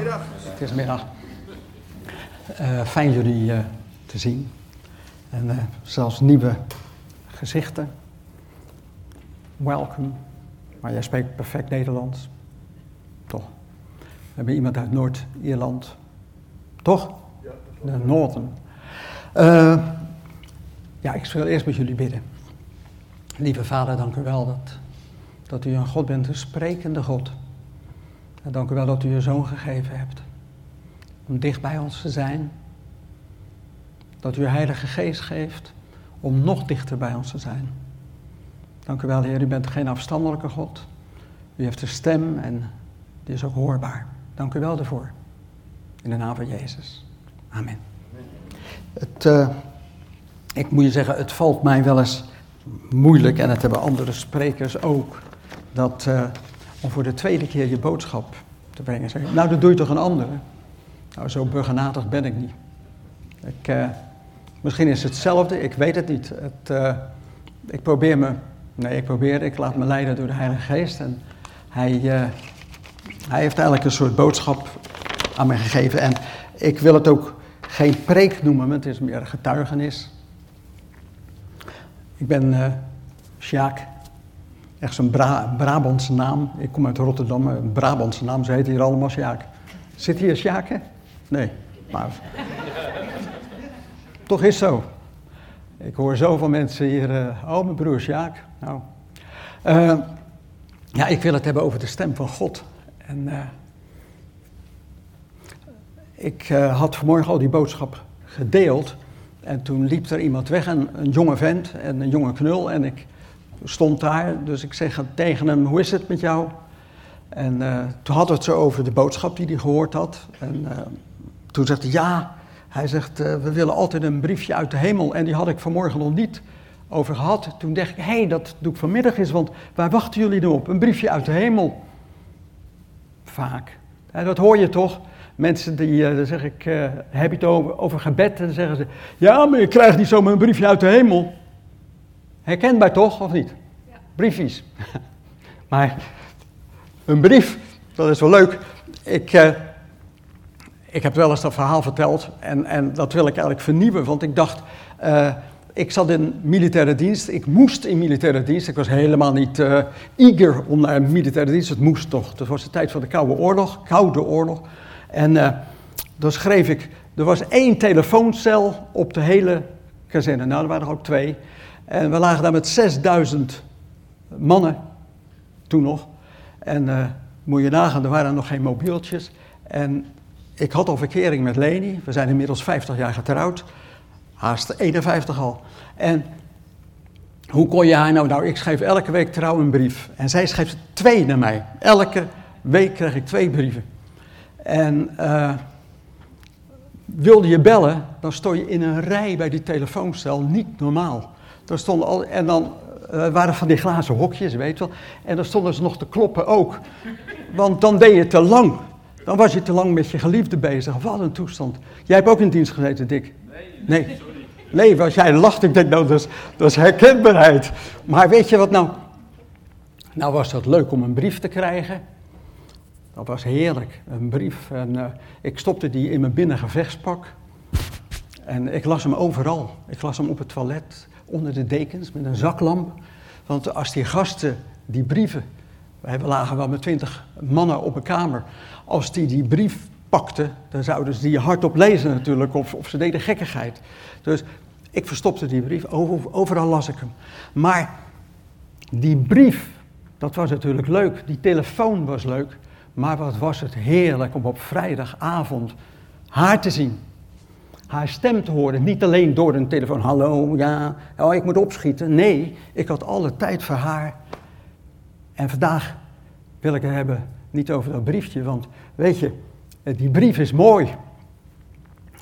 Middag. Het is middag. Uh, fijn jullie uh, te zien. En uh, zelfs nieuwe gezichten. Welcome. Maar jij spreekt perfect Nederlands. Toch? We hebben iemand uit Noord-Ierland. Toch? Ja. De Noorden. ja, ik wil eerst met jullie bidden. Lieve Vader, dank u wel dat, dat u een God bent, een sprekende God. En dank u wel dat u je zoon gegeven hebt. Om dicht bij ons te zijn. Dat u uw Heilige Geest geeft om nog dichter bij ons te zijn. Dank u wel, Heer. U bent geen afstandelijke God. U heeft een stem en die is ook hoorbaar. Dank u wel daarvoor. In de naam van Jezus. Amen. Het, uh, ik moet je zeggen, het valt mij wel eens moeilijk, en dat hebben andere sprekers ook, dat, uh, om voor de tweede keer je boodschap te brengen. Zeg, nou, dat doe je toch een andere? Nou, zo burgernatig ben ik niet. Ik, uh, misschien is het hetzelfde, ik weet het niet. Het, uh, ik probeer me, nee, ik probeer, ik laat me leiden door de Heilige Geest. En hij, hij heeft eigenlijk een soort boodschap aan me gegeven. En ik wil het ook geen preek noemen, maar het is meer getuigenis. Ik ben Sjaak, echt zo'n Bra Brabantse naam. Ik kom uit Rotterdam, een Brabantse naam, ze heten hier allemaal Sjaak. Zit hier Sjaak, hè? Nee, maar... Toch is zo. Ik hoor zoveel mensen hier, uh, oh mijn broer Sjaak. Nou, uh, ja, ik wil het hebben over de stem van God. En ik had vanmorgen al die boodschap gedeeld... En toen liep er iemand weg, een jonge vent en een jonge knul. En ik stond daar, dus ik zeg tegen hem, hoe is het met jou? En uh, toen hadden het zo over de boodschap die hij gehoord had. En uh, toen zegt hij, ja, hij zegt, uh, we willen altijd een briefje uit de hemel. En die had ik vanmorgen nog niet over gehad. Toen dacht ik, hé, hey, dat doe ik vanmiddag eens, want waar wachten jullie nu op? Een briefje uit de hemel. Vaak. Dat hoor je toch? Mensen die, dan zeg ik, heb je het over, over gebed? En dan zeggen ze, ja, maar je krijgt niet zomaar een briefje uit de hemel. Herkenbaar toch, of niet? Ja. Briefjes. maar een brief, dat is wel leuk. Ik, uh, ik heb wel eens dat verhaal verteld en, en dat wil ik eigenlijk vernieuwen, want ik dacht, ik zat in militaire dienst, ik moest in militaire dienst. Ik was helemaal niet eager om naar militaire dienst, het moest toch. Dat was de tijd van de Koude Oorlog, Koude Oorlog. En uh, dan schreef ik, er was één telefooncel op de hele kazerne. Nou, er waren er ook twee. En we lagen daar met 6000 mannen, toen nog. En uh, moet je nagaan, er waren nog geen mobieltjes. En ik had al verkering met Leni. We zijn inmiddels 50 jaar getrouwd. Haast 51 al. En hoe kon je haar nou? Nou, ik schreef elke week trouw een brief. En zij schreef twee naar mij. Elke week kreeg ik twee brieven. En uh, wilde je bellen, dan stond je in een rij bij die telefooncel, niet normaal. Daar stonden al, en dan uh, waren van die glazen hokjes, weet je wel. En dan stonden ze nog te kloppen ook. Want dan deed je te lang. Dan was je te lang met je geliefde bezig. Wat een toestand. Jij hebt ook in dienst gezeten, Dick? Nee. Nee, nee als jij lacht, ik denk, nou, dat is, dat is herkenbaarheid. Maar weet je wat nou? Nou was dat leuk om een brief te krijgen. Dat was heerlijk, een brief. En uh, ik stopte die in mijn binnengevechtspak. En ik las hem overal. Ik las hem op het toilet, onder de dekens, met een zaklamp. Want als die gasten die brieven, wij lagen wel met twintig mannen op een kamer, als die die brief pakten, dan zouden ze die hardop lezen natuurlijk, of, of ze deden gekkigheid. Dus ik verstopte die brief, overal las ik hem. Maar die brief, dat was natuurlijk leuk, die telefoon was leuk. Maar wat was het heerlijk om op vrijdagavond haar te zien. Haar stem te horen. Niet alleen door een telefoon. Hallo, ja, oh, ik moet opschieten. Nee, ik had alle tijd voor haar. En vandaag wil ik het hebben niet over dat briefje. Want weet je, die brief is mooi.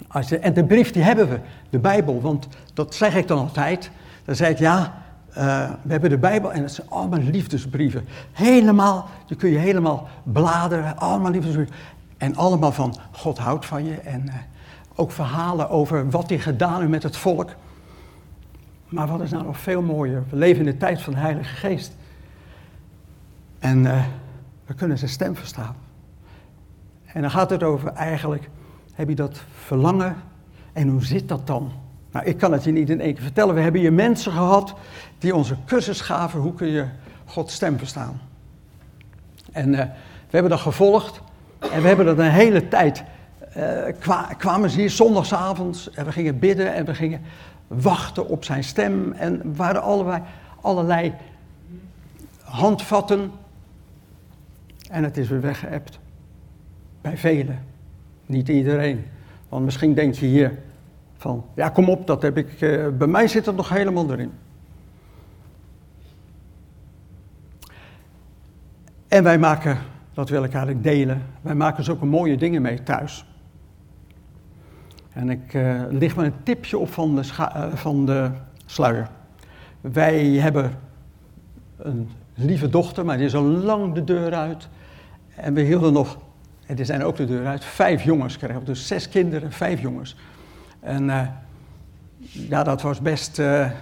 Als je, en de brief die hebben we, de Bijbel. Want dat zeg ik dan altijd. Dan zeg ik ja, uh, we hebben de Bijbel en het zijn allemaal liefdesbrieven. Helemaal, die kun je helemaal bladeren, allemaal liefdesbrieven. En allemaal van God houdt van je. En uh, ook verhalen over wat hij gedaan heeft met het volk. Maar wat is nou nog veel mooier? We leven in de tijd van de Heilige Geest. En uh, we kunnen zijn stem verstaan. En dan gaat het over eigenlijk, heb je dat verlangen en hoe zit dat dan? Nou, ik kan het je niet in één keer vertellen. We hebben hier mensen gehad die onze cursus gaven, hoe kun je Gods stem verstaan. En uh, we hebben dat gevolgd en we hebben dat een hele tijd, uh, kwamen ze hier zondagsavonds en we gingen bidden en we gingen wachten op zijn stem en waren allerlei, allerlei handvatten. En het is weer weggeëpt. Bij velen. Niet iedereen. Want misschien denk je hier van, ja kom op, dat heb ik, uh, bij mij zit het nog helemaal erin. En wij maken, dat wil ik eigenlijk delen, wij maken zulke mooie dingen mee thuis. En ik uh, lig me een tipje op van de, uh, van de sluier. Wij hebben een lieve dochter, maar die is al lang de deur uit. En we hielden nog, en die zijn ook de deur uit, vijf jongens kregen. Dus zes kinderen, vijf jongens. En uh, ja, dat was best, ja,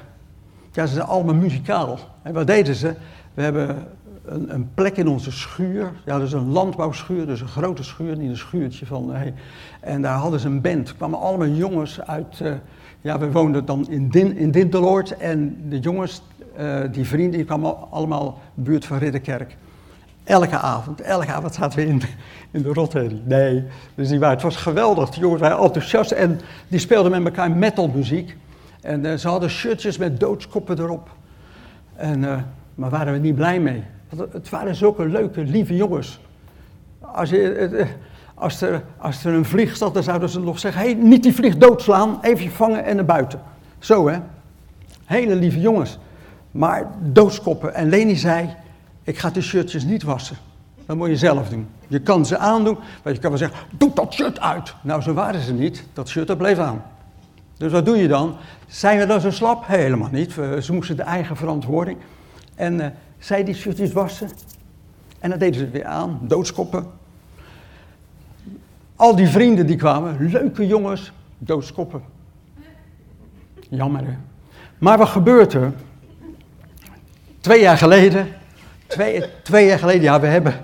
ze zijn allemaal muzikaal. En wat deden ze? We hebben een, een, plek in onze schuur. Ja, is een landbouwschuur, dus een grote schuur, niet een schuurtje van. Hey. En daar hadden ze een band. Er kwamen allemaal jongens uit. Uh, ja, we woonden dan in, Din, in Dinteloord. En de jongens, uh, die vrienden, die kwamen allemaal buurt van Ridderkerk. Elke avond, elke avond zaten we in, in de rotherrie. Nee, dus die waren, het was geweldig. De jongens waren enthousiast en die speelden met elkaar metalmuziek. En ze hadden shirtjes met doodskoppen erop. En, maar waren we niet blij mee. Het waren zulke leuke, lieve jongens. Als, je, als, er, als er een vlieg zat, dan zouden ze nog zeggen: hey, niet die vlieg doodslaan, even vangen en naar buiten. Zo hè. Hele lieve jongens. Maar doodskoppen. En Leni zei: Ik ga de shirtjes niet wassen. Dat moet je zelf doen. Je kan ze aandoen, maar je kan wel zeggen: Doe dat shirt uit. Nou, zo waren ze niet. Dat shirt dat bleef aan. Dus wat doe je dan? Zijn we dan zo slap? Helemaal niet. Ze moesten de eigen verantwoording. En uh, zij die shirtjes wassen. En dan deden ze het weer aan, doodskoppen. Al die vrienden die kwamen, leuke jongens, doodskoppen. Jammer hè. Maar wat gebeurt er? Twee jaar geleden, twee, twee jaar geleden, ja we hebben,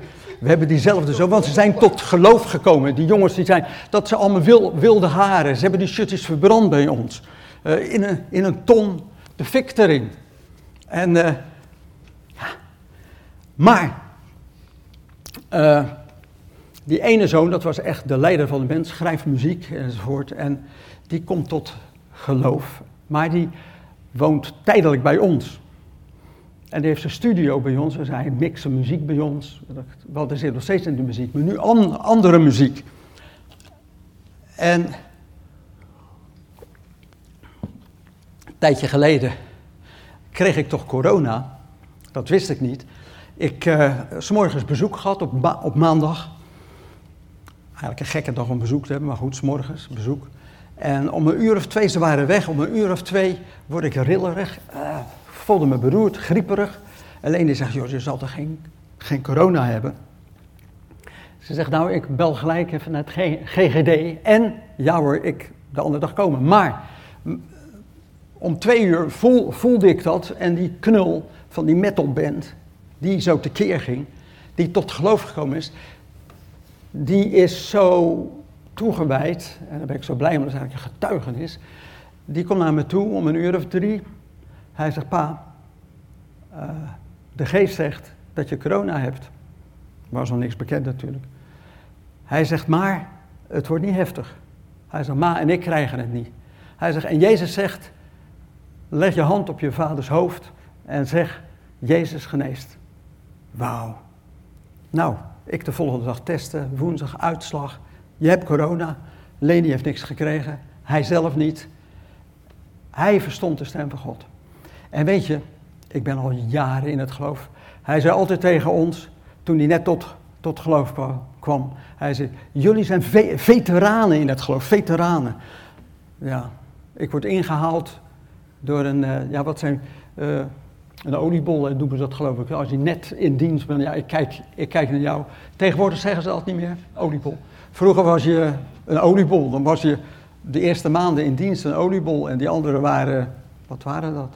we hebben diezelfde zo, want ze zijn tot geloof gekomen. Die jongens die zijn, dat ze allemaal wil, wilde haren. Ze hebben die shirtjes verbrand bij ons. Uh, in, een, in een ton, de fik erin. En uh, maar, uh, die ene zoon, dat was echt de leider van de mens, schrijft muziek enzovoort. En die komt tot geloof. Maar die woont tijdelijk bij ons. En die heeft een studio bij ons. Dus hij mixt muziek bij ons. Wel, er zit nog steeds in de muziek, maar nu an, andere muziek. En een tijdje geleden kreeg ik toch corona. Dat wist ik niet ik uh, s'morgens bezoek gehad op, op maandag. Eigenlijk een gekke dag om bezoek te hebben, maar goed, s'morgens bezoek. En om een uur of twee, ze waren weg, om een uur of twee word ik rillerig. Uh, voelde me beroerd, grieperig. Alleen die zegt, joh, je zal toch geen, geen corona hebben? Ze zegt, nou, ik bel gelijk even naar het GGD. En, ja hoor, ik de andere dag komen. Maar om twee uur voel, voelde ik dat en die knul van die metalband, die zo tekeer ging, die tot geloof gekomen is, die is zo toegewijd, en daar ben ik zo blij om, dat is eigenlijk een getuigenis, die komt naar me toe om een uur of drie. Hij zegt, pa, uh, de geest zegt dat je corona hebt. Was nog niks bekend natuurlijk. Hij zegt, maar het wordt niet heftig. Hij zegt, ma en ik krijgen het niet. Hij zegt, en Jezus zegt, leg je hand op je vaders hoofd en zeg, Jezus geneest. Wauw. Nou, ik de volgende dag testen, woensdag uitslag. Je hebt corona. Leni heeft niks gekregen. Hij zelf niet. Hij verstond de stem van God. En weet je, ik ben al jaren in het geloof. Hij zei altijd tegen ons, toen hij net tot, tot geloof kwam. Hij zei, jullie zijn veteranen in het geloof, veteranen. Ja, ik word ingehaald door een, uh, ja wat zijn... Uh, een oliebol eh, noemen ze dat geloof ik. Als je net in dienst bent, ja, ik kijk, ik kijk naar jou. Tegenwoordig zeggen ze dat niet meer, oliebol. Vroeger was je een oliebol, dan was je de eerste maanden in dienst een oliebol. En die anderen waren, wat waren dat?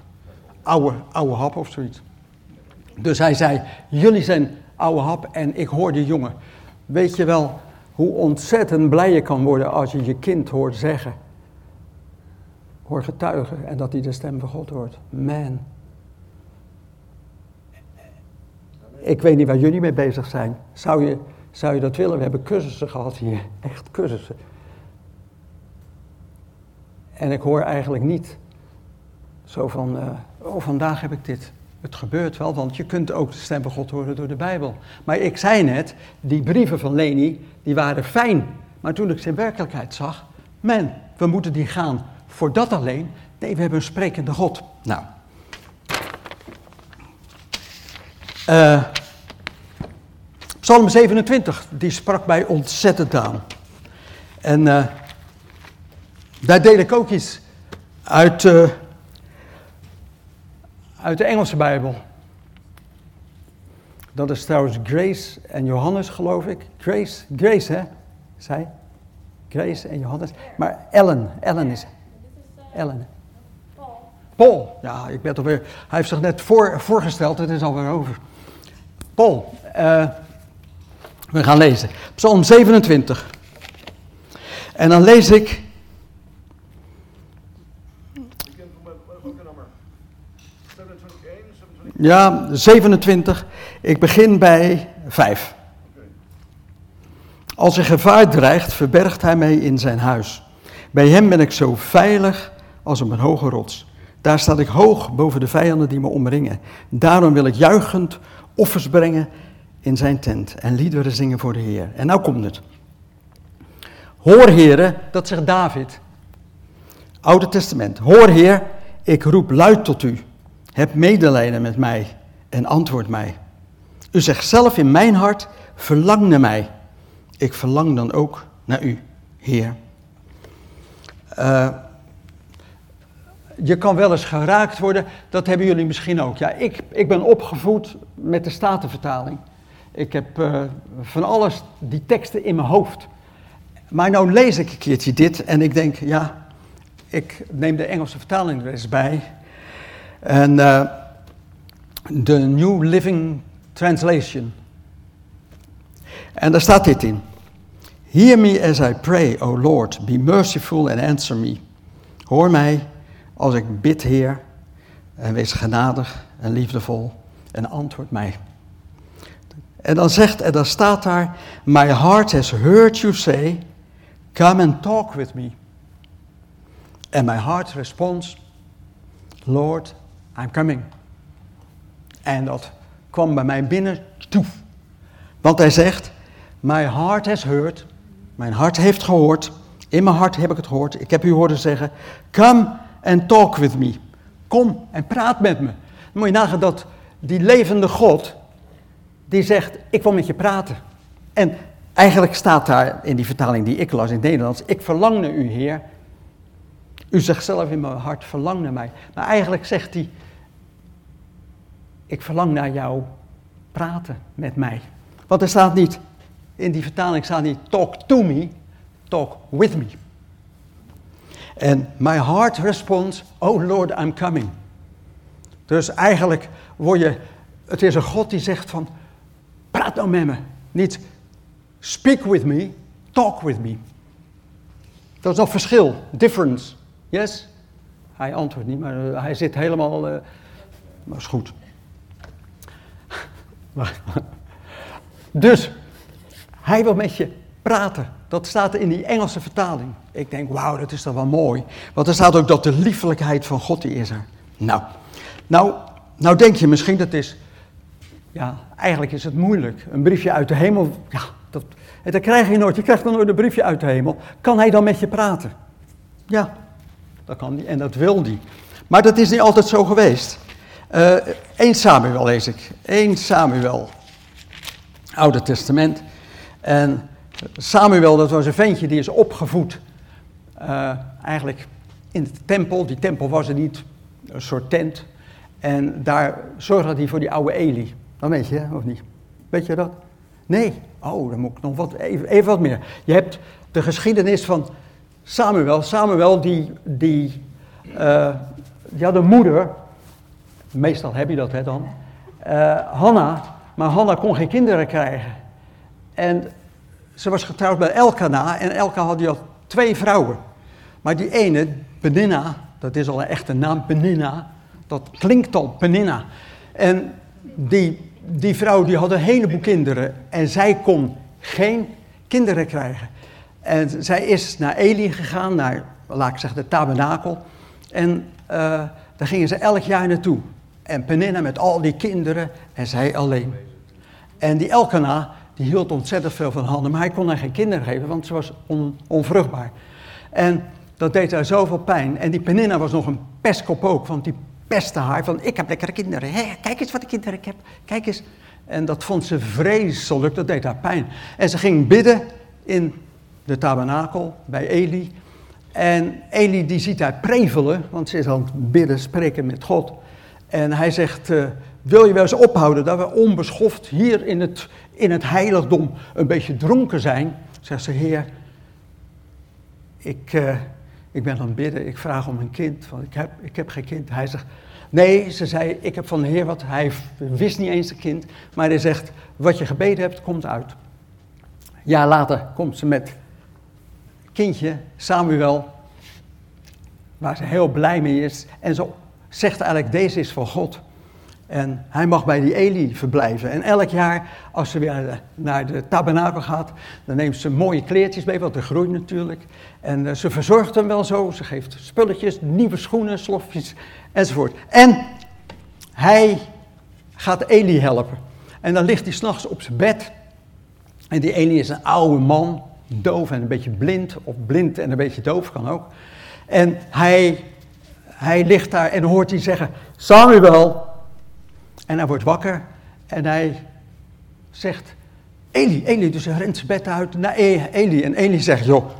Oude, oude hap of zoiets. Dus hij zei, jullie zijn oude hap en ik hoor die jongen. Weet je wel hoe ontzettend blij je kan worden als je je kind hoort zeggen. Hoor getuigen en dat hij de stem van God hoort. Man. Ik weet niet waar jullie mee bezig zijn. Zou je, zou je dat willen? We hebben cursussen gehad hier. Echt cursussen. En ik hoor eigenlijk niet zo van, uh, oh vandaag heb ik dit. Het gebeurt wel, want je kunt ook de stem van God horen door de Bijbel. Maar ik zei net, die brieven van Leni, die waren fijn. Maar toen ik ze in werkelijkheid zag, man, we moeten die gaan voor dat alleen. Nee, we hebben een sprekende God. Nou. Uh, Psalm 27, die sprak mij ontzettend aan. En uh, daar deel ik ook iets uit, uh, uit de Engelse Bijbel. Dat is trouwens Grace en Johannes, geloof ik. Grace, Grace hè, zij. Grace en Johannes. Maar Ellen, Ellen is Ellen. Paul. Paul, ja, ik ben toch weer. Hij heeft zich net voor, voorgesteld, het is alweer over. Paul, uh, we gaan lezen. Psalm 27. En dan lees ik. Ja, 27. Ik begin bij 5. Als er gevaar dreigt, verbergt hij mij in zijn huis. Bij hem ben ik zo veilig als op een hoge rots. Daar staat ik hoog boven de vijanden die me omringen. Daarom wil ik juichend offers brengen in zijn tent en liederen zingen voor de Heer. En nou komt het. Hoor heren, dat zegt David. Oude Testament. Hoor Heer, ik roep luid tot u. Heb medelijden met mij en antwoord mij. U zegt zelf in mijn hart, verlang naar mij. Ik verlang dan ook naar u, Heer. Uh, je kan wel eens geraakt worden, dat hebben jullie misschien ook. Ja, ik, ik ben opgevoed met de Statenvertaling. Ik heb uh, van alles, die teksten in mijn hoofd. Maar nou lees ik een keertje dit en ik denk, ja, ik neem de Engelse vertaling er eens bij. En uh, de New Living Translation. En daar staat dit in. Hear me as I pray, O Lord, be merciful and answer me. Hoor mij als ik bid, Heer, en wees genadig en liefdevol en antwoord mij. En dan zegt, en dan staat daar, my heart has heard you say, come and talk with me. And my heart responds, Lord, I'm coming. En dat kwam bij mij binnen, toef. Want hij zegt, my heart has heard, mijn hart heeft gehoord, in mijn hart heb ik het gehoord, ik heb u horen zeggen, come and talk with me. Kom en praat met me. Dan moet je nagaan dat die levende God, die zegt, ik wil met je praten. En eigenlijk staat daar in die vertaling die ik las in het Nederlands, ik verlang naar u, Heer. U zegt zelf in mijn hart, verlang naar mij. Maar eigenlijk zegt hij, ik verlang naar jou praten met mij. Want er staat niet, in die vertaling staat niet talk to me, talk with me. En my heart responds, oh Lord, I'm coming. Dus eigenlijk word je, het is een God die zegt van, praat nou met me. Niet speak with me, talk with me. Dat is nog verschil, difference. Yes? Hij antwoordt niet, maar uh, hij zit helemaal, uh, maar is goed. dus, hij wil met je praten. Dat staat in die Engelse vertaling. Ik denk, wauw, dat is toch wel mooi. Want er staat ook dat de liefelijkheid van God die is er. Nou, nou, nou denk je misschien dat is, ja, eigenlijk is het moeilijk. Een briefje uit de hemel, ja, dat, dat krijg je nooit. Je krijgt dan nooit een briefje uit de hemel. Kan hij dan met je praten? Ja, dat kan hij en dat wil hij. Maar dat is niet altijd zo geweest. Uh, 1 Samuel lees ik. 1 Samuel. Oude Testament. En Samuel, dat was een ventje die is opgevoed uh, eigenlijk in de tempel. Die tempel was er niet, een soort tent. En daar zorgde hij voor die oude Eli. Dat weet je, of niet? Weet je dat? Nee. Oh, dan moet ik nog wat, even, even wat meer. Je hebt de geschiedenis van Samuel. Samuel, die, die, die had een moeder. Meestal heb je dat hè, dan. Uh, Hanna. Maar Hanna kon geen kinderen krijgen. En ze was getrouwd bij Elkana en Elka had die al twee vrouwen. Maar die ene, Beninna, dat is al een echte naam, Beninna, dat klinkt al Beninna. En die, die vrouw die had een heleboel kinderen en zij kon geen kinderen krijgen. En zij is naar Eli gegaan, naar, laat ik zeggen, de tabernakel. En uh, daar gingen ze elk jaar naartoe. En Peninna met al die kinderen en zij alleen. En die Elkana, die hield ontzettend veel van handen, maar hij kon haar geen kinderen geven, want ze was on, onvruchtbaar. En dat deed haar zoveel pijn. En die Peninna was nog een pestkop ook, want die pestte haar van, ik heb lekkere kinderen. Hé, kijk eens wat ik kinderen ik heb, kijk eens. En dat vond ze vreselijk, dat deed haar pijn. En ze ging bidden in de tabernakel bij Eli. En Eli die ziet haar prevelen, want ze is aan het bidden, spreken met God. En hij zegt, uh, wil je wel eens ophouden dat we onbeschoft hier in het, in het heiligdom een beetje dronken zijn? Zegt ze, heer, ik, uh, ik ben aan het bidden, ik vraag om een kind, want ik heb, ik heb geen kind. Hij zegt, nee, ze zei, ik heb van de heer wat. Hij wist niet eens een kind, maar hij zegt, wat je gebeden hebt, komt uit. Ja, later komt ze met kindje, Samuel, waar ze heel blij mee is. En ze zegt eigenlijk, deze is van God. En hij mag bij die Eli verblijven. En elk jaar, als ze weer naar de tabernakel gaat, dan neemt ze mooie kleertjes mee, want er groeit natuurlijk. En eh, ze verzorgt hem wel zo. Ze geeft spulletjes, nieuwe schoenen, slofjes enzovoort. En hij gaat Eli helpen. En dan ligt hij s'nachts op zijn bed. En die Eli is een oude man, doof en een beetje blind, of blind en een beetje doof kan ook. En hij, hij ligt daar en hoort hij zeggen, Samuel. En hij wordt wakker en hij zegt, Eli, Eli, dus hij rent zijn bed uit naar e- Eli. En Eli zegt, joh,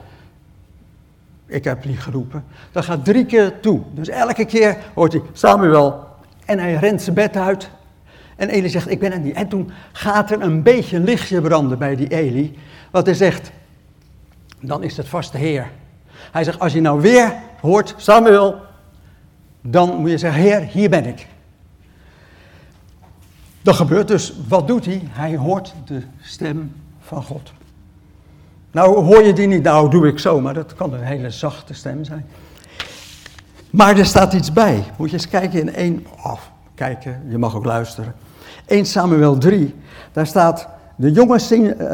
ik heb niet geroepen. Dat gaat drie keer toe. Dus elke keer hoort hij, Samuel. En hij rent zijn bed uit. En Eli zegt, ik ben er niet. En toen gaat er een beetje lichtje branden bij die Eli. Wat hij zegt, dan is het vast de Heer. Hij zegt, als je nou weer hoort, Samuel, dan moet je zeggen, Heer, hier ben ik. Dat gebeurt dus. Wat doet hij? Hij hoort de stem van God. Nou, hoor je die niet? Nou, doe ik zo, maar dat kan een hele zachte stem zijn. Maar er staat iets bij. Moet je eens kijken in 1, oh, kijken, je mag ook luisteren. 1 Samuel 3, daar staat, de jonge,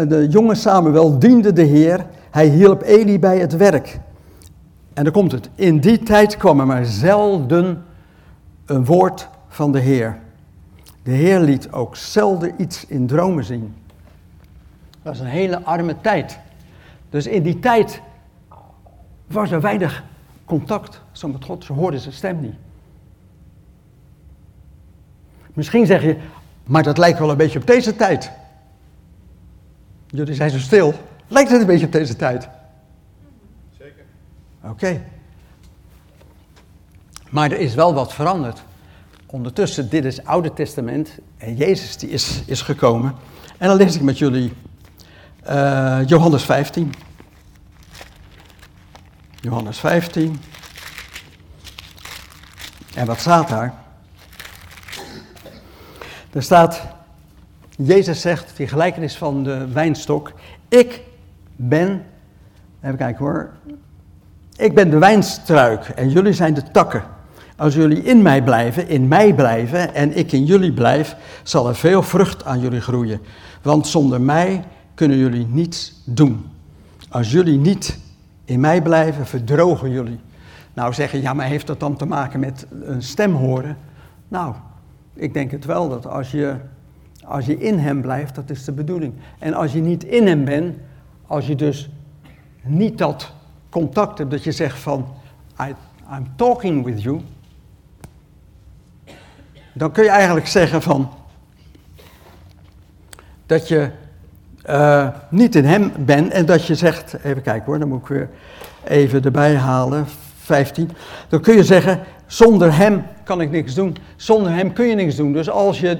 de jonge Samuel diende de Heer, hij hielp Eli bij het werk. En dan komt het, in die tijd kwam er maar zelden een woord van de Heer. De Heer liet ook zelden iets in dromen zien. Dat is een hele arme tijd. Dus in die tijd was er weinig contact zo met God. Ze hoorden zijn stem niet. Misschien zeg je, maar dat lijkt wel een beetje op deze tijd. Jullie zijn zo stil. Lijkt het een beetje op deze tijd? Zeker. Oké. Maar er is wel wat veranderd. Ondertussen, dit is Oude Testament en Jezus die is, is gekomen. En dan lees ik met jullie uh, Johannes 15. Johannes 15. En wat staat daar? Er staat, Jezus zegt, die gelijkenis van de wijnstok, ik ben, even kijken hoor, ik ben de wijnstruik en jullie zijn de takken. Als jullie in mij blijven, in mij blijven en ik in jullie blijf, zal er veel vrucht aan jullie groeien. Want zonder mij kunnen jullie niets doen. Als jullie niet in mij blijven, verdrogen jullie. Nou zeggen, ja, maar heeft dat dan te maken met een stem horen? Nou, ik denk het wel, dat als je, als je in hem blijft, dat is de bedoeling. En als je niet in hem bent, als je dus niet dat contact hebt, dat je zegt van, I, I'm talking with you, dan kun je eigenlijk zeggen van, dat je uh, niet in hem bent en dat je zegt, even kijken hoor, dan moet ik weer even erbij halen, 15. Dan kun je zeggen, zonder hem kan ik niks doen. Zonder hem kun je niks doen. Dus als je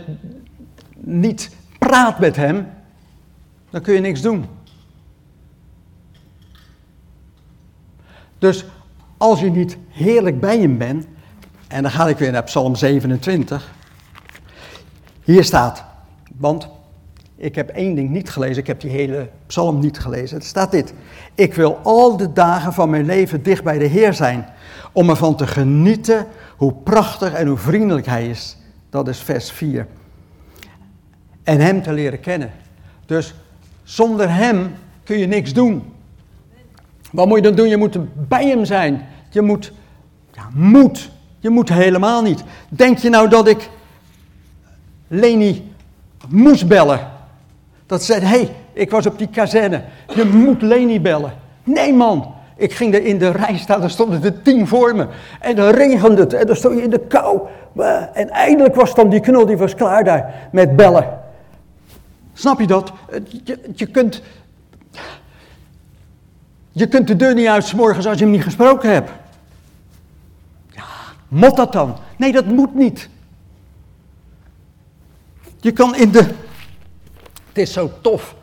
niet praat met hem, dan kun je niks doen. Dus als je niet heerlijk bij hem bent, en dan ga ik weer naar Psalm 27. Hier staat, want ik heb één ding niet gelezen, ik heb die hele psalm niet gelezen. Er staat dit, ik wil al de dagen van mijn leven dicht bij de Heer zijn, om ervan te genieten hoe prachtig en hoe vriendelijk Hij is. Dat is vers 4. En Hem te leren kennen. Dus zonder Hem kun je niks doen. Wat moet je dan doen? Je moet bij Hem zijn. Je moet, ja, moet. Je moet helemaal niet. Denk je nou dat ik Leni moest bellen? Dat zei, hé, hey, ik was op die kazerne. Je moet Leni bellen. Nee man, ik ging er in de rij staan, daar stonden er tien voor me. En dan regende het en dan stond je in de kou. En eindelijk was dan die knul, die was klaar daar met bellen. Snap je dat? Je, je, kunt, je kunt de deur niet uit morgens als je hem niet gesproken hebt. Ja, moet dat dan? Nee, dat moet niet. Je kan in de... Het is zo tof.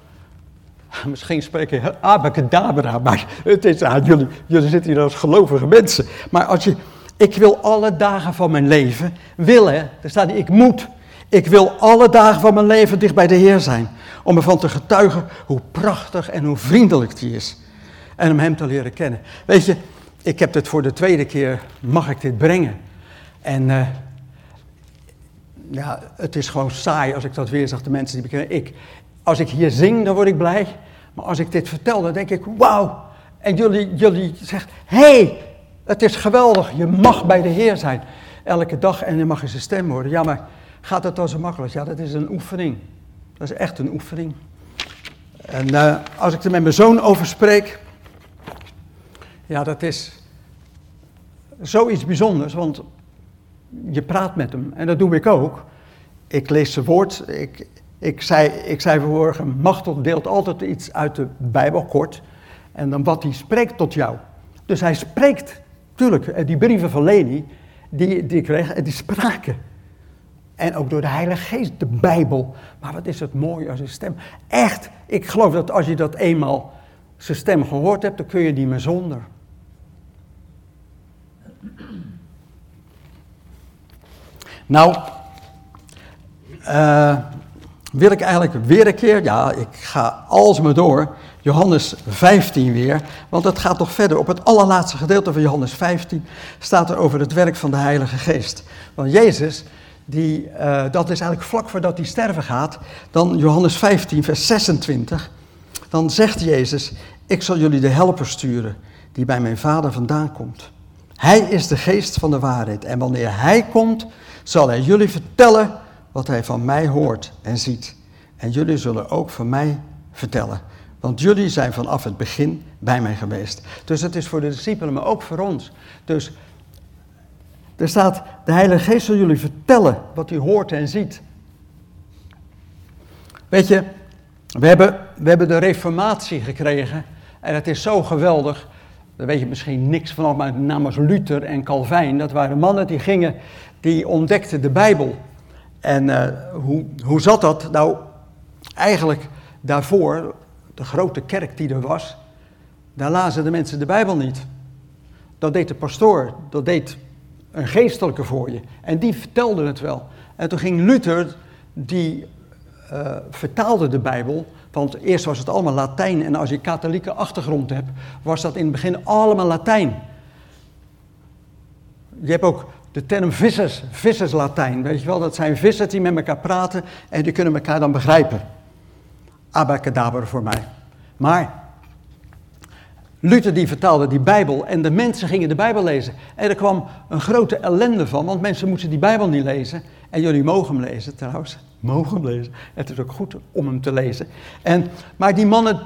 Misschien spreek je abacadabra, maar het is, ah, jullie, jullie zitten hier als gelovige mensen. Maar als je, ik wil alle dagen van mijn leven, wil hè, er staat ik moet. Ik wil alle dagen van mijn leven dicht bij de Heer zijn. Om ervan te getuigen hoe prachtig en hoe vriendelijk die is. En om hem te leren kennen. Weet je, ik heb dit voor de tweede keer, mag ik dit brengen. En uh, ja, het is gewoon saai als ik dat weer zeg, de mensen die bekennen. Ik, als ik hier zing, dan word ik blij. Maar als ik dit vertel, dan denk ik, wauw. En jullie, jullie hé, hey, het is geweldig. Je mag bij de Heer zijn. Elke dag en je mag zijn stem horen. Ja, maar gaat het dan zo makkelijk? Ja, dat is een oefening. Dat is echt een oefening. En uh, als ik er met mijn zoon over spreek, ja, dat is zoiets bijzonders, want je praat met hem en dat doe ik ook. Ik lees zijn woord, ik, ik zei, ik zei vanmorgen, Machtel deelt altijd iets uit de Bijbel, kort. En dan wat hij spreekt tot jou. Dus hij spreekt, tuurlijk, eh, die brieven van Leni, die, die ik kreeg, die spraken. En ook door de Heilige Geest, de Bijbel. Maar wat is het mooi als zijn stem. Echt, ik geloof dat als je dat eenmaal zijn stem gehoord hebt, dan kun je niet meer zonder. Nou, uh, wil ik eigenlijk weer een keer, ja, ik ga alsmaar door, Johannes 15 weer, want het gaat nog verder. Op het allerlaatste gedeelte van Johannes 15 staat er over het werk van de Heilige Geest. Want Jezus, die, uh, dat is eigenlijk vlak voordat hij sterven gaat, dan Johannes 15, vers 26, dan zegt Jezus, ik zal jullie de helper sturen die bij mijn Vader vandaan komt. Hij is de geest van de waarheid en wanneer hij komt, zal hij jullie vertellen wat hij van mij hoort en ziet. En jullie zullen ook van mij vertellen. Want jullie zijn vanaf het begin bij mij geweest. Dus het is voor de discipelen, maar ook voor ons. Dus er staat, de Heilige Geest zal jullie vertellen wat hij hoort en ziet. Weet je, we hebben, we hebben de reformatie gekregen. En het is zo geweldig. Daar weet je misschien niks van, maar namens Luther en Calvijn. Dat waren mannen die gingen, die ontdekten de Bijbel. En uh, hoe, hoe zat dat? Nou, eigenlijk daarvoor, de grote kerk die er was, daar lazen de mensen de Bijbel niet. Dat deed de pastoor, dat deed een geestelijke voor je. En die vertelde het wel. En toen ging Luther, die uh, vertaalde de Bijbel, want eerst was het allemaal Latijn en als je katholieke achtergrond hebt, was dat in het begin allemaal Latijn. Je hebt ook de term vissers, visserslaatijn, weet je wel, dat zijn vissers die met elkaar praten en die kunnen elkaar dan begrijpen. Abacadabra voor mij. Maar Luther die vertaalde die Bijbel en de mensen gingen de Bijbel lezen. En er kwam een grote ellende van, want mensen moesten die Bijbel niet lezen. En jullie mogen hem lezen trouwens, mogen lezen. Het is ook goed om hem te lezen. En, maar die mannen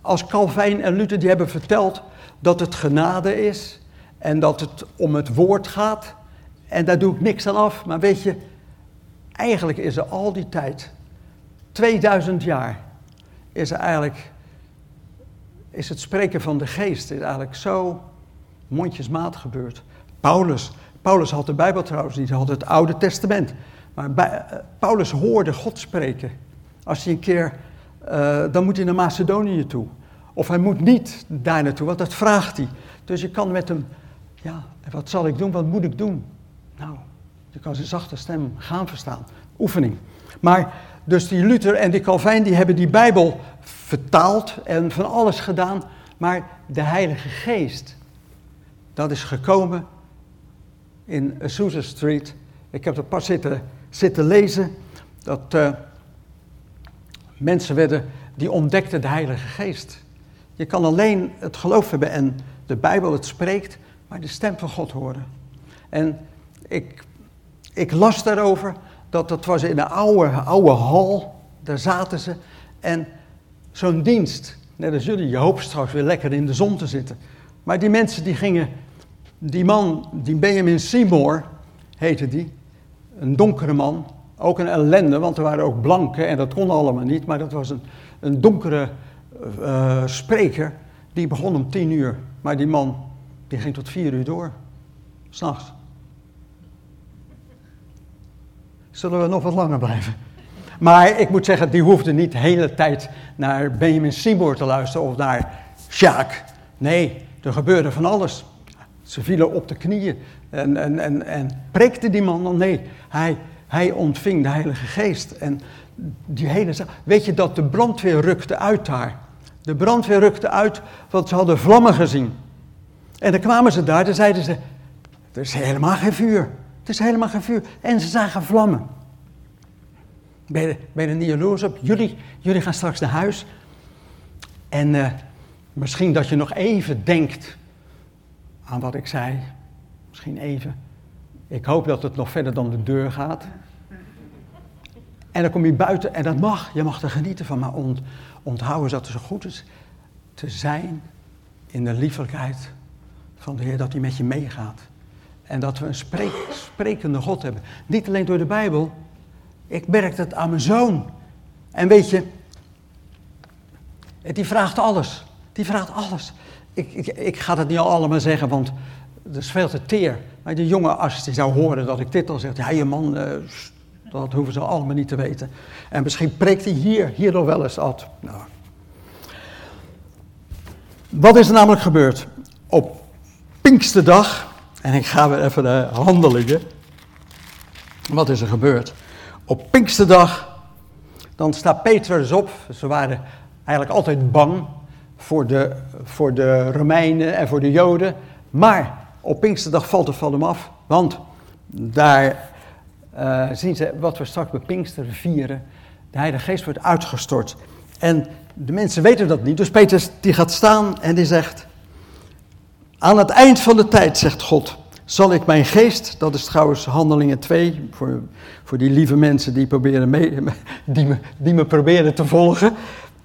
als Calvijn en Luther die hebben verteld dat het genade is en dat het om het woord gaat en daar doe ik niks aan af. Maar weet je, eigenlijk is er al die tijd, 2000 jaar, is er eigenlijk, is het spreken van de geest is eigenlijk zo mondjesmaat gebeurd. Paulus, Paulus had de Bijbel trouwens niet, hij had het Oude Testament. Maar uh, Paulus hoorde God spreken. Als hij een keer, uh, dan moet hij naar Macedonië toe. Of hij moet niet daar naartoe, want dat vraagt hij. Dus je kan met hem, ja, wat zal ik doen, wat moet ik doen? Nou, je kan zijn zachte stem gaan verstaan. Oefening. Maar dus die Luther en die Calvijn die hebben die Bijbel vertaald en van alles gedaan. Maar de Heilige Geest, dat is gekomen in Azusa Street. Ik heb er pas zitten, zitten lezen dat uh, mensen werden die ontdekten de Heilige Geest. Je kan alleen het geloof hebben en de Bijbel het spreekt, maar de stem van God horen. En ik, ik las daarover dat dat was in een oude, oude hal, daar zaten ze. En zo'n dienst, net als jullie, je hoopt straks weer lekker in de zon te zitten. Maar die mensen die gingen, die man, die Benjamin Seymour heette die, een donkere man, ook een ellende, want er waren ook blanken en dat kon allemaal niet, maar dat was een, een donkere uh, spreker, die begon om tien uur, maar die man die ging tot vier uur door, s'nachts. Zullen we nog wat langer blijven? Maar ik moet zeggen, die hoefde niet de hele tijd naar Benjamin Seymour te luisteren of naar Sjaak. Nee, er gebeurde van alles. Ze vielen op de knieën en, en, en, en preekte die man dan? Nee, hij, hij ontving de Heilige Geest. En die hele Weet je dat de brandweer rukte uit daar? De brandweer rukte uit, want ze hadden vlammen gezien. En dan kwamen ze daar, dan zeiden ze: Er is helemaal geen vuur. Het is helemaal geen vuur. En ze zagen vlammen. Ben je, ben je er niet jaloers op? Jullie, jullie gaan straks naar huis. En uh, misschien dat je nog even denkt aan wat ik zei. Misschien even. Ik hoop dat het nog verder dan de deur gaat. En dan kom je buiten en dat mag. Je mag er genieten van. Maar ont, onthouden dat het zo goed is te zijn in de liefelijkheid van de Heer. Dat hij met je meegaat. En dat we een spreek, sprekende God hebben. Niet alleen door de Bijbel. Ik merk het aan mijn zoon. En weet je, die vraagt alles. Die vraagt alles. Ik, ik, ik ga het niet allemaal zeggen, want het is veel te teer. Maar die jongen, als hij zou horen dat ik dit al zeg, ja, je man, uh, dat hoeven ze allemaal niet te weten. En misschien preekt hij hier, hier nog wel eens uit. Nou. Wat is er namelijk gebeurd? Op Pinksterdag en ik ga weer even de handelingen. Wat is er gebeurd? Op Pinksterdag, dan staat Petrus op. Ze waren eigenlijk altijd bang voor de, voor de Romeinen en voor de Joden. Maar op Pinksterdag valt het van hem af. Want daar uh, zien ze wat we straks bij Pinkster vieren. De Heilige Geest wordt uitgestort. En de mensen weten dat niet. Dus Petrus die gaat staan en die zegt... Aan het eind van de tijd, zegt God, zal ik mijn geest, dat is trouwens Handelingen 2, voor, voor die lieve mensen die, proberen mee, die, me, die me proberen te volgen,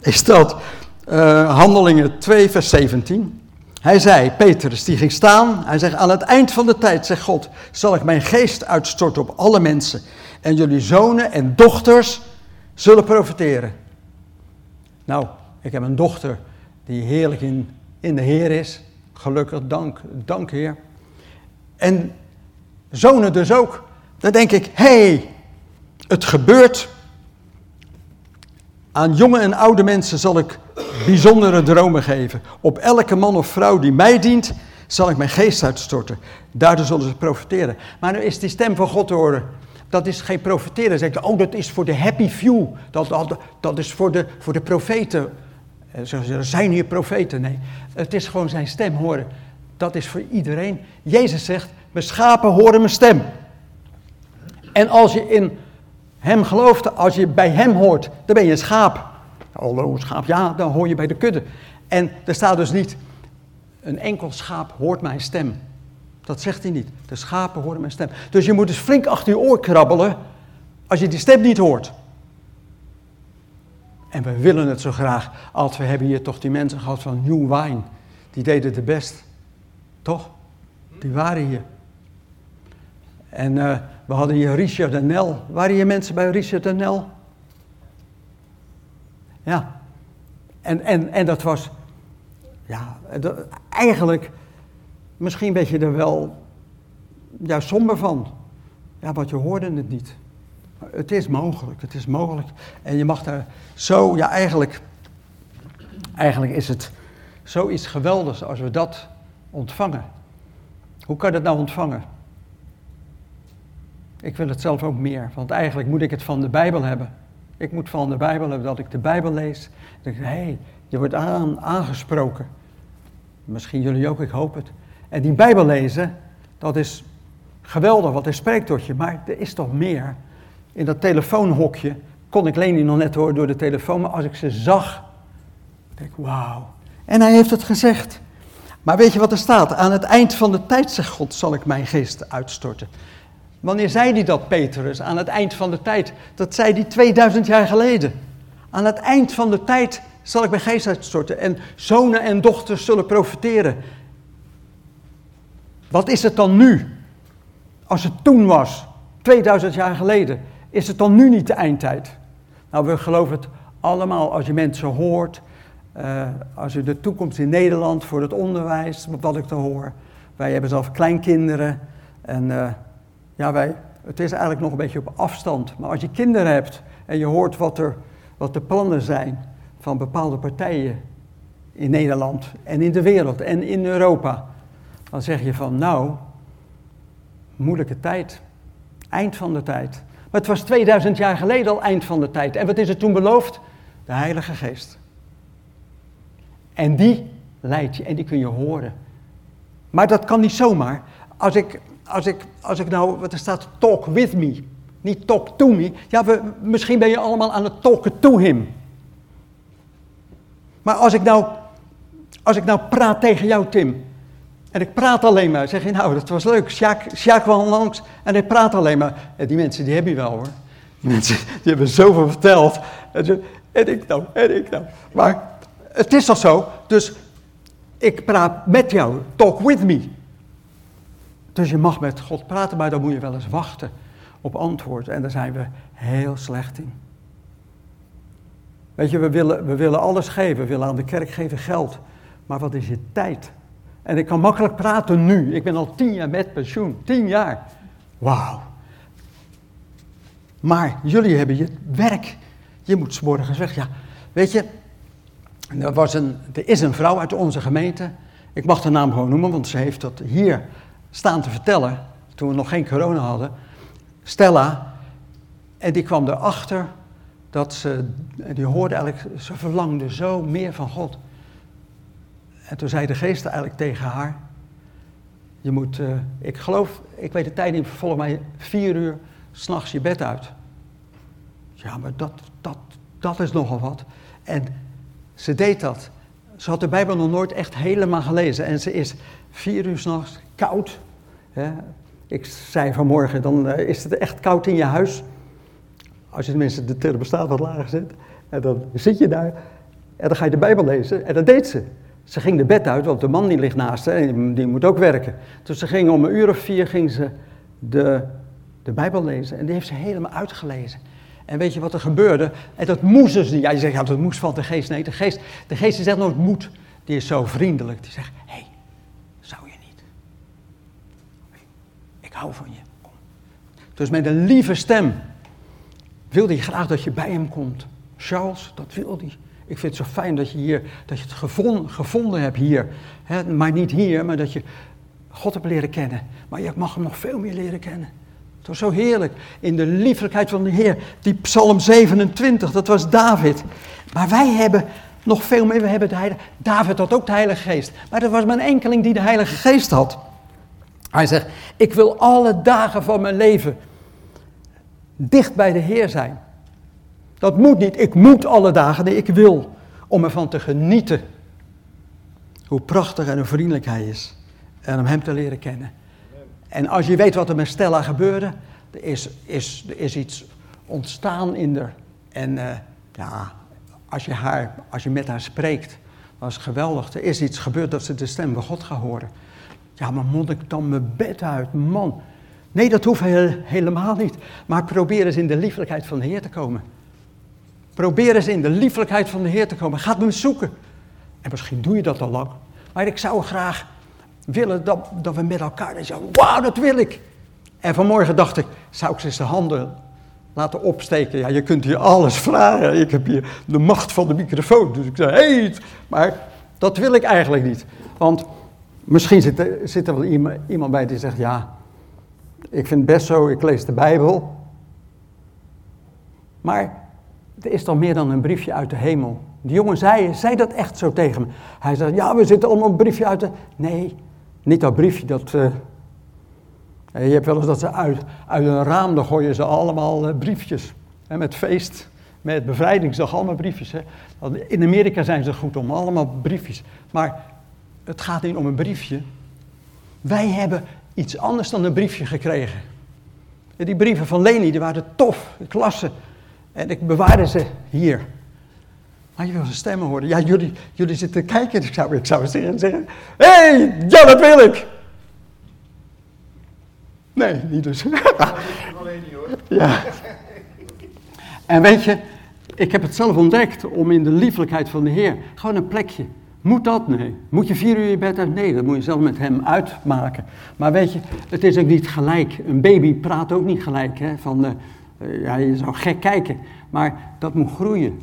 is dat uh, Handelingen 2, vers 17. Hij zei, Petrus, die ging staan, hij zegt, aan het eind van de tijd, zegt God, zal ik mijn geest uitstorten op alle mensen. En jullie zonen en dochters zullen profiteren. Nou, ik heb een dochter die heerlijk in, in de Heer is. Gelukkig, dank, dank Heer. En zonen dus ook. Dan denk ik, hé, hey, het gebeurt. Aan jonge en oude mensen zal ik bijzondere dromen geven. Op elke man of vrouw die mij dient, zal ik mijn geest uitstorten. Daardoor zullen ze profiteren. Maar nu is die stem van God te horen. Dat is geen profiteren. Zeg oh, dat is voor de happy few. Dat, dat, dat is voor de, voor de profeten. Er zijn hier profeten. Nee, het is gewoon zijn stem horen. Dat is voor iedereen. Jezus zegt, mijn schapen horen mijn stem. En als je in hem gelooft, als je bij hem hoort, dan ben je een schaap. Hallo, schaap, ja, dan hoor je bij de kudde. En er staat dus niet, een enkel schaap hoort mijn stem. Dat zegt hij niet. De schapen horen mijn stem. Dus je moet dus flink achter je oor krabbelen als je die stem niet hoort. En we willen het zo graag. Als we hebben hier toch die mensen gehad van New Wine. Die deden het best. Toch? Die waren hier. En uh, we hadden hier Richard en Nel. Waren hier mensen bij Richard en Nel? Ja. En, en, en dat was, ja, eigenlijk, misschien weet je er wel ja, somber van. Ja, want je hoorde het niet. Het is mogelijk, het is mogelijk. En je mag daar zo, ja eigenlijk, eigenlijk is het zoiets geweldigs als we dat ontvangen. Hoe kan je dat nou ontvangen? Ik wil het zelf ook meer, want eigenlijk moet ik het van de Bijbel hebben. Ik moet van de Bijbel hebben dat ik de Bijbel lees. Ik, hé, hey, je wordt aan, aangesproken. Misschien jullie ook, ik hoop het. En die Bijbel lezen, dat is geweldig, want hij spreekt tot je. Maar er is toch meer. In dat telefoonhokje kon ik Leni nog net horen door de telefoon, maar als ik ze zag, denk ik, wauw. En hij heeft het gezegd. Maar weet je wat er staat? Aan het eind van de tijd, zegt God, zal ik mijn geest uitstorten. Wanneer zei hij dat, Petrus? Aan het eind van de tijd. Dat zei hij 2000 jaar geleden. Aan het eind van de tijd zal ik mijn geest uitstorten. En zonen en dochters zullen profiteren. Wat is het dan nu? Als het toen was, 2000 jaar geleden, is het dan nu niet de eindtijd? Nou, we geloven het allemaal als je mensen hoort. Uh, als je de toekomst in Nederland voor het onderwijs, wat ik te hoor. Wij hebben zelf kleinkinderen. En uh, ja, wij, het is eigenlijk nog een beetje op afstand. Maar als je kinderen hebt en je hoort wat, er, wat de plannen zijn van bepaalde partijen in Nederland en in de wereld en in Europa, dan zeg je van nou, moeilijke tijd, eind van de tijd. Maar het was 2000 jaar geleden al eind van de tijd. En wat is er toen beloofd? De Heilige Geest. En die leidt je en die kun je horen. Maar dat kan niet zomaar. Als ik, als ik, als ik nou, wat er staat, talk with me, niet talk to me. Ja, misschien ben je allemaal aan het talken to him. Maar als ik nou, als ik nou praat tegen jou, Tim, en ik praat alleen maar, zeg je nou, dat was leuk, Sjaak, Sjaak kwam langs en hij praat alleen maar. En die mensen, die heb je wel hoor. Die mensen, die hebben zoveel verteld. En, en ik nou, en ik nou. Maar het is toch zo, dus ik praat met jou, talk with me. Dus je mag met God praten, maar dan moet je wel eens wachten op antwoord. En daar zijn we heel slecht in. Weet je, we willen, we willen alles geven. We willen aan de kerk geven geld. Maar wat is je tijd? En ik kan makkelijk praten nu. Ik ben al tien jaar met pensioen. Tien jaar. Wauw. Maar jullie hebben je werk. Je moet s morgens weg. Ja, weet je, er, was een, er is een vrouw uit onze gemeente. Ik mag de naam gewoon noemen, want ze heeft dat hier staan te vertellen. Toen we nog geen corona hadden. Stella. En die kwam erachter dat ze, die hoorde eigenlijk, ze verlangde zo meer van God. En toen zei de geest eigenlijk tegen haar, je moet, uh, ik geloof, ik weet de tijd niet, volgens mij vier uur s'nachts je bed uit. Ja, maar dat, dat, dat is nogal wat. En ze deed dat. Ze had de Bijbel nog nooit echt helemaal gelezen. En ze is vier uur s'nachts koud. Hè. Ik zei vanmorgen, dan uh, is het echt koud in je huis. Als je tenminste de thermostaat wat lager zet. En dan zit je daar en dan ga je de Bijbel lezen. En dat deed ze. Ze ging de bed uit, want de man die ligt naast haar die moet ook werken. Dus ze ging om een uur of vier ging ze de, de Bijbel lezen. En die heeft ze helemaal uitgelezen. En weet je wat er gebeurde? En dat moest dus niet. Ja, je zegt, ja, dat moest van de geest. Nee, de geest, de geest zegt nooit moet. Die is zo vriendelijk. Die zegt, hé, hey, zou je niet? Ik van je. Dus met een lieve stem wilde hij graag dat je bij hem komt. Charles, dat wilde hij. Ik vind het zo fijn dat je, hier, dat je het gevonden, gevonden hebt hier. Hè? Maar niet hier, maar dat je God hebt leren kennen. Maar je mag hem nog veel meer leren kennen. Het was zo heerlijk. In de liefelijkheid van de Heer. Die Psalm 27, dat was David. Maar wij hebben nog veel meer. We hebben de Heilige, David had ook de Heilige Geest. Maar er was maar een enkeling die de Heilige Geest had. Hij zegt, ik wil alle dagen van mijn leven dicht bij de Heer zijn. Dat moet niet. Ik moet alle dagen. Nee, ik wil. Om ervan te genieten. Hoe prachtig en hoe vriendelijk hij is. En om hem te leren kennen. En als je weet wat er met Stella gebeurde. Er is, is, er is iets ontstaan in haar. En uh, ja, als je, haar, als je met haar spreekt. Is geweldig. Er is iets gebeurd dat ze de stem van God gaat horen. Ja, maar moet ik dan mijn bed uit? Man. Nee, dat hoeft helemaal niet. Maar probeer eens in de liefelijkheid van de Heer te komen. Probeer eens in de liefelijkheid van de Heer te komen. Ga hem zoeken. En misschien doe je dat al lang. Maar ik zou graag willen dat, dat we met elkaar zeggen, wauw, dat wil ik. En vanmorgen dacht ik, zou ik ze zijn handen laten opsteken? Ja, je kunt hier alles vragen. Ik heb hier de macht van de microfoon. Dus ik zei, hey, maar dat wil ik eigenlijk niet. Want misschien zit er, zit er wel iemand, bij die zegt, ja, ik vind het best zo, ik lees de Bijbel. Maar er is dan meer dan een briefje uit de hemel. Die jongen zei, zei dat echt zo tegen me. Hij zei, ja, we zitten allemaal een briefje uit de... Nee, niet dat briefje, dat... Uh... Je hebt wel eens dat ze uit, uit een raam, dan gooien ze allemaal uh, briefjes. Hè, met feest, met bevrijdingsdag, allemaal briefjes. Hè. In Amerika zijn ze goed om, allemaal briefjes. Maar het gaat niet om een briefje. Wij hebben iets anders dan een briefje gekregen. Die brieven van Leni, die waren tof, ik las ze. En ik bewaarde ze hier. Maar je wil ze stemmen horen. Ja, jullie, jullie zitten kijken. Ik zou, ik zou zeggen, zeggen, hé, hey, ja, dat wil ik. Nee, niet dus. Ja. En weet je, ik heb het zelf ontdekt om in de liefelijkheid van de Heer, gewoon een plekje. Moet dat? Nee. Moet je vier uur je bed uit? Nee, dat moet je zelf met hem uitmaken. Maar weet je, het is ook niet gelijk. Een baby praat ook niet gelijk. Hè? Van, uh, ja, je zou gek kijken. Maar dat moet groeien.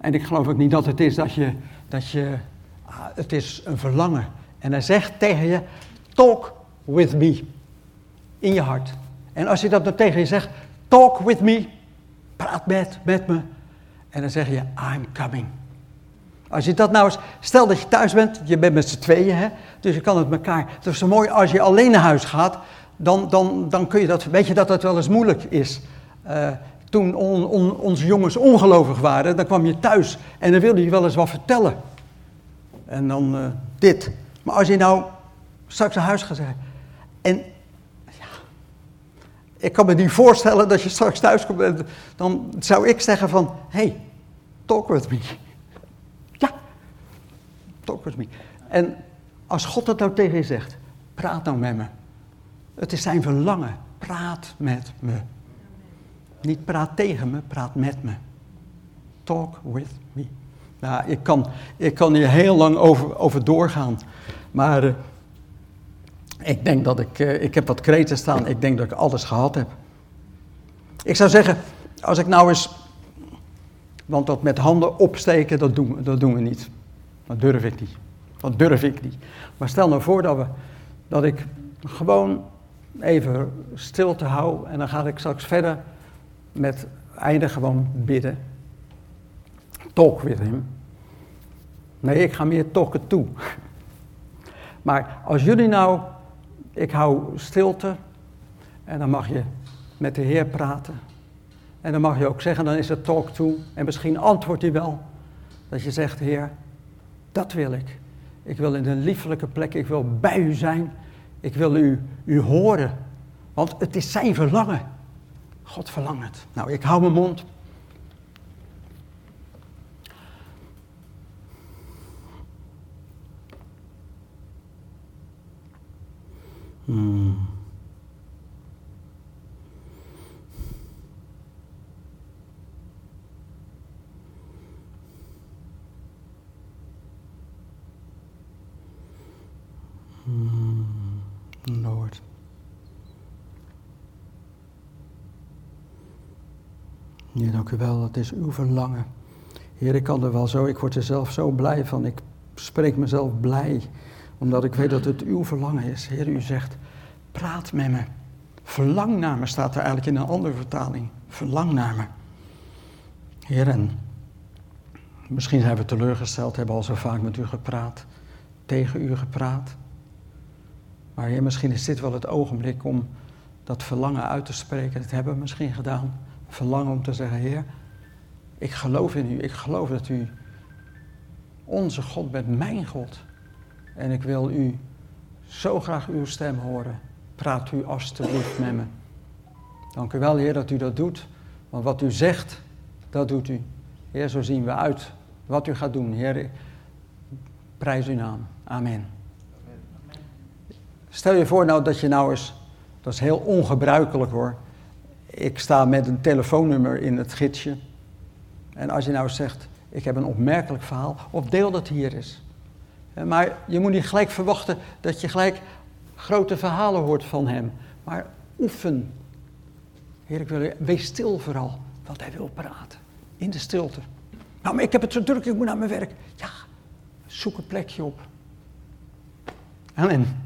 En ik geloof ook niet dat het is dat je, dat je ah, het is een verlangen. En hij zegt tegen je, talk with me. In je hart. En als je dat dan tegen je zegt, talk with me. Praat met, met me. En dan zeg je, I'm coming. Als je dat nou eens, stel dat je thuis bent, je bent met z'n tweeën, hè, dus je kan het elkaar. Het is zo mooi als je alleen naar huis gaat, dan, dan, dan kun je dat, weet je dat dat wel eens moeilijk is. Uh, toen on, on, onze jongens ongelovig waren, dan kwam je thuis en dan wilde je wel eens wat vertellen. En dan uh, dit. Maar als je nou straks naar huis gaat zeggen, en ja, ik kan me niet voorstellen dat je straks thuis komt, dan zou ik zeggen van, hey, talk with me. Me. En als God dat nou tegen je zegt, praat nou met me. Het is zijn verlangen, praat met me. Niet praat tegen me, praat met me. Talk with me. Nou, ik kan, ik kan hier heel lang over, over doorgaan. Maar uh, ik denk dat ik, uh, ik heb wat kreten staan. Ik denk dat ik alles gehad heb. Ik zou zeggen, als ik nou eens, want dat met handen opsteken, dat doen, dat doen we niet. Dat durf ik niet. Dat durf ik niet. Maar stel nou voor dat, we, dat ik gewoon even stil te hou en dan ga ik straks verder met eindig gewoon bidden. Talk with him. Nee, ik ga meer talken toe. Maar als jullie nou, ik hou stilte en dan mag je met de Heer praten. En dan mag je ook zeggen, dan is het talk toe. En misschien antwoordt hij wel. Dat je zegt, Heer, dat wil ik. Ik wil in een liefelijke plek, ik wil bij u zijn. Ik wil u, u horen. Want het is zijn verlangen. God verlangt het. Nou, ik hou mijn mond. Hmm. Hmm. Lord. Heer, dank u wel, het is uw verlangen. Heer, ik kan er wel zo, ik word er zelf zo blij van. Ik spreek mezelf blij, omdat ik weet dat het uw verlangen is. Heer, u zegt, praat met me. Verlang naar me, staat er eigenlijk in een andere vertaling. Verlang naar me. Heer, en misschien zijn we teleurgesteld, hebben al zo vaak met u gepraat, tegen u gepraat. Maar Heer, misschien is dit wel het ogenblik om dat verlangen uit te spreken. Dat hebben we misschien gedaan verlangen om te zeggen, Heer, ik geloof in u. Ik geloof dat u onze God bent, mijn God. En ik wil u zo graag uw stem horen. Praat u alstublieft met me. Dank u wel, Heer, dat u dat doet. Want wat u zegt, dat doet u. Heer, zo zien we uit wat u gaat doen. Heer, prijs uw naam. Amen. Stel je voor nou dat je nou eens, dat is heel ongebruikelijk hoor, ik sta met een telefoonnummer in het gidsje. En als je nou zegt, ik heb een opmerkelijk verhaal, of deel dat hier eens. Maar je moet niet gelijk verwachten dat je gelijk grote verhalen hoort van hem. Maar oefen. Heer, ik wil wees stil vooral, want hij wil praten. In de stilte. Nou, maar ik heb het zo druk, ik moet naar mijn werk. Ja, zoek een plekje op. Amen.